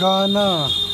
Gana.